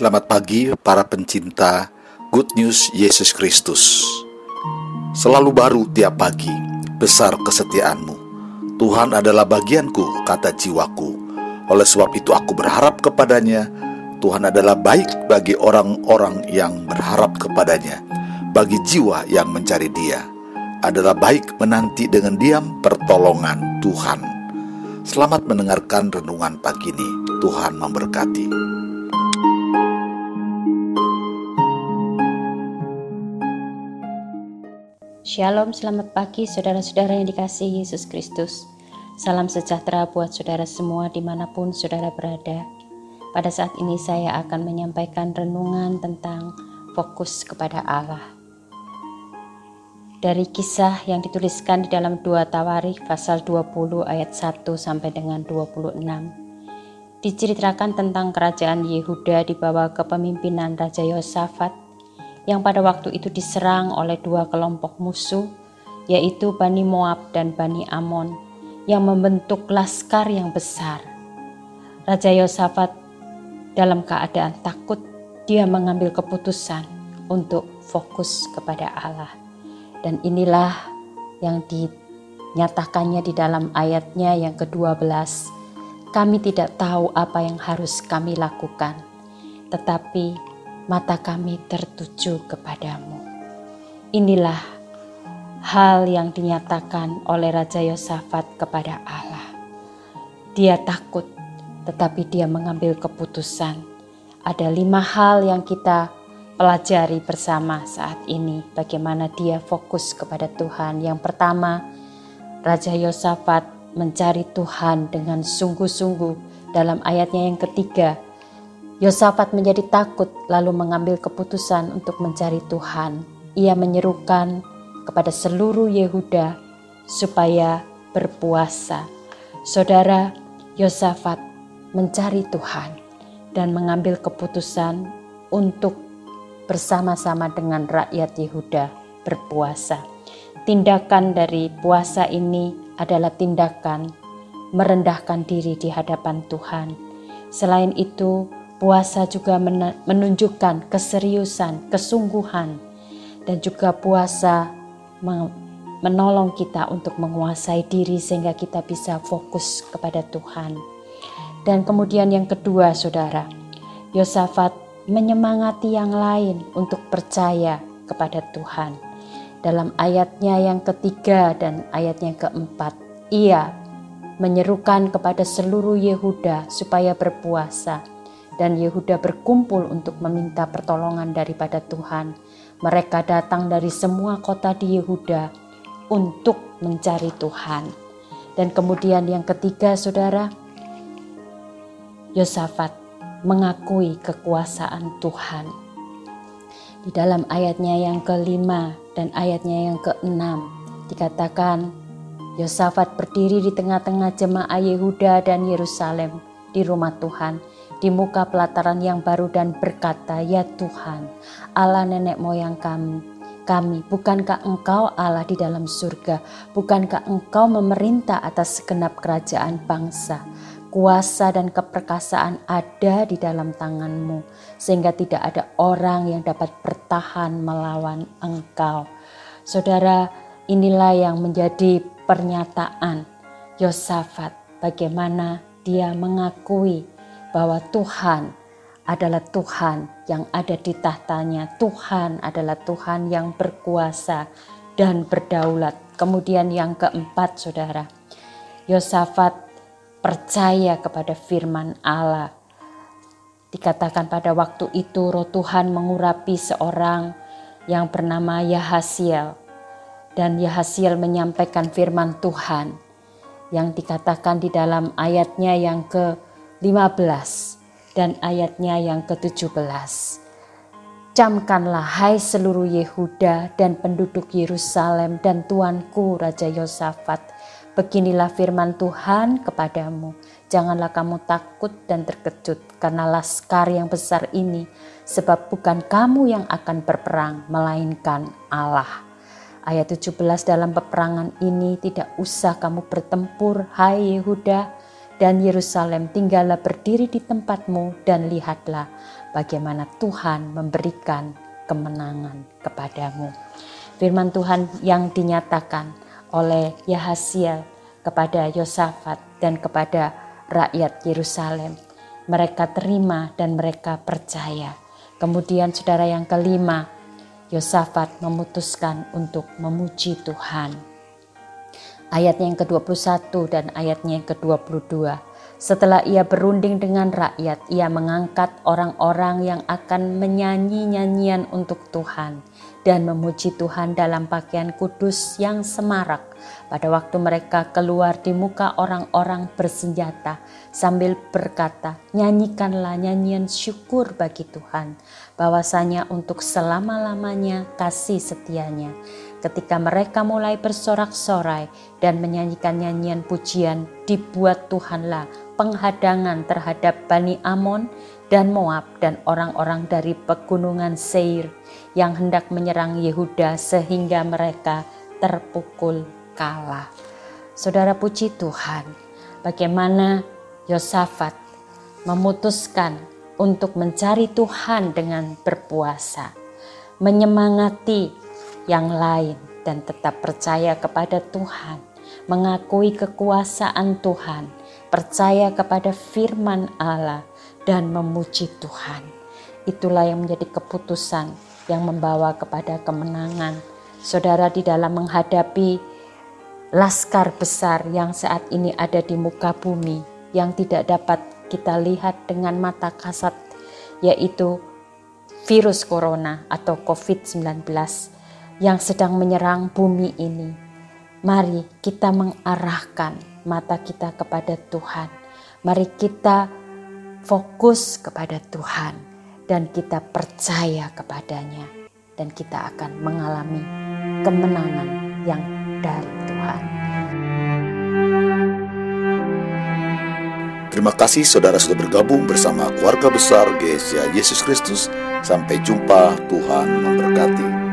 Selamat pagi para pencinta Good News Yesus Kristus. Selalu baru tiap pagi, besar kesetiaanmu. Tuhan adalah bagianku, kata jiwaku. Oleh sebab itu aku berharap kepadanya. Tuhan adalah baik bagi orang-orang yang berharap kepadanya. Bagi jiwa yang mencari dia. Adalah baik menanti dengan diam pertolongan Tuhan. Selamat mendengarkan renungan pagi ini. Tuhan memberkati. Shalom, selamat pagi saudara-saudara yang dikasihi Yesus Kristus. Salam sejahtera buat saudara semua di mana pun saudara berada. Pada saat ini saya akan menyampaikan renungan tentang fokus kepada Allah. Dari kisah yang dituliskan di dalam dua Tawarikh pasal 20 ayat 1 sampai dengan 26. Diceritakan tentang kerajaan Yehuda di bawah kepemimpinan Raja Yosafat yang pada waktu itu diserang oleh dua kelompok musuh, yaitu Bani Moab dan Bani Amon, yang membentuk laskar yang besar. Raja Yosafat dalam keadaan takut, dia mengambil keputusan untuk fokus kepada Allah. Dan inilah yang dinyatakannya di dalam ayatnya yang ke-12. Kami tidak tahu apa yang harus kami lakukan, tetapi mata kami tertuju kepadamu. Inilah hal yang dinyatakan oleh Raja Yosafat kepada Allah. Dia takut, tetapi dia mengambil keputusan. Ada lima hal yang kita pelajari bersama saat ini, bagaimana dia fokus kepada Tuhan. Yang pertama, Raja Yosafat mencari Tuhan dengan sungguh-sungguh. Dalam ayatnya yang ketiga, Yosafat menjadi takut lalu mengambil keputusan untuk mencari Tuhan. Ia menyerukan kepada seluruh Yehuda supaya berpuasa. Saudara Yosafat mencari Tuhan dan mengambil keputusan untuk bersama-sama dengan rakyat Yehuda berpuasa. Tindakan dari puasa ini adalah tindakan merendahkan diri di hadapan Tuhan. Selain itu, Puasa juga menunjukkan keseriusan, kesungguhan, dan juga puasa menolong kita untuk menguasai diri sehingga kita bisa fokus kepada Tuhan. Dan kemudian yang kedua, saudara, Yosafat menyemangati yang lain untuk percaya kepada Tuhan. Dalam ayatnya yang ketiga dan ayatnya keempat, ia menyerukan kepada seluruh Yehuda supaya berpuasa dan Yehuda berkumpul untuk meminta pertolongan daripada Tuhan. Mereka datang dari semua kota di Yehuda untuk mencari Tuhan. Dan kemudian yang ketiga, saudara, Yosafat mengakui kekuasaan Tuhan. Di dalam ayatnya yang kelima dan ayatnya yang keenam dikatakan Yosafat berdiri di tengah-tengah jemaah Yehuda dan Yerusalem di rumah Tuhan di muka pelataran yang baru dan berkata, Ya Tuhan, Allah nenek moyang kami, kami, bukankah engkau Allah di dalam surga? Bukankah engkau memerintah atas segenap kerajaan bangsa? Kuasa dan keperkasaan ada di dalam tanganmu, sehingga tidak ada orang yang dapat bertahan melawan engkau. Saudara, inilah yang menjadi pernyataan Yosafat, bagaimana dia mengakui bahwa Tuhan adalah Tuhan yang ada di tahtanya. Tuhan adalah Tuhan yang berkuasa dan berdaulat. Kemudian yang keempat saudara, Yosafat percaya kepada firman Allah. Dikatakan pada waktu itu roh Tuhan mengurapi seorang yang bernama Yahasiel. Dan Yahasiel menyampaikan firman Tuhan yang dikatakan di dalam ayatnya yang ke 15 dan ayatnya yang ke-17. Camkanlah hai seluruh Yehuda dan penduduk Yerusalem dan tuanku Raja Yosafat. Beginilah firman Tuhan kepadamu. Janganlah kamu takut dan terkejut karena laskar yang besar ini. Sebab bukan kamu yang akan berperang melainkan Allah. Ayat 17 dalam peperangan ini tidak usah kamu bertempur, hai Yehuda dan Yerusalem, tinggallah berdiri di tempatmu dan lihatlah bagaimana Tuhan memberikan kemenangan kepadamu. Firman Tuhan yang dinyatakan oleh Yahasiel kepada Yosafat dan kepada rakyat Yerusalem. Mereka terima dan mereka percaya. Kemudian saudara yang kelima, Yosafat memutuskan untuk memuji Tuhan. Ayatnya yang ke-21 dan ayatnya yang ke-22. Setelah ia berunding dengan rakyat, ia mengangkat orang-orang yang akan menyanyi nyanyian untuk Tuhan dan memuji Tuhan dalam pakaian kudus yang semarak pada waktu mereka keluar di muka orang-orang bersenjata sambil berkata, nyanyikanlah nyanyian syukur bagi Tuhan, bahwasanya untuk selama-lamanya kasih setianya. Ketika mereka mulai bersorak-sorai dan menyanyikan nyanyian pujian, dibuat Tuhanlah penghadangan terhadap Bani Amon dan Moab dan orang-orang dari pegunungan Seir yang hendak menyerang Yehuda sehingga mereka terpukul kalah. Saudara puji Tuhan, bagaimana Yosafat memutuskan untuk mencari Tuhan dengan berpuasa, menyemangati yang lain dan tetap percaya kepada Tuhan, mengakui kekuasaan Tuhan, percaya kepada firman Allah dan memuji Tuhan. Itulah yang menjadi keputusan yang membawa kepada kemenangan. Saudara di dalam menghadapi laskar besar yang saat ini ada di muka bumi yang tidak dapat kita lihat dengan mata kasat yaitu virus corona atau COVID-19 yang sedang menyerang bumi ini. Mari kita mengarahkan mata kita kepada Tuhan. Mari kita fokus kepada Tuhan dan kita percaya kepadanya dan kita akan mengalami kemenangan yang dari Tuhan. Terima kasih saudara sudah bergabung bersama keluarga besar GSA Yesus Kristus. Sampai jumpa, Tuhan memberkati.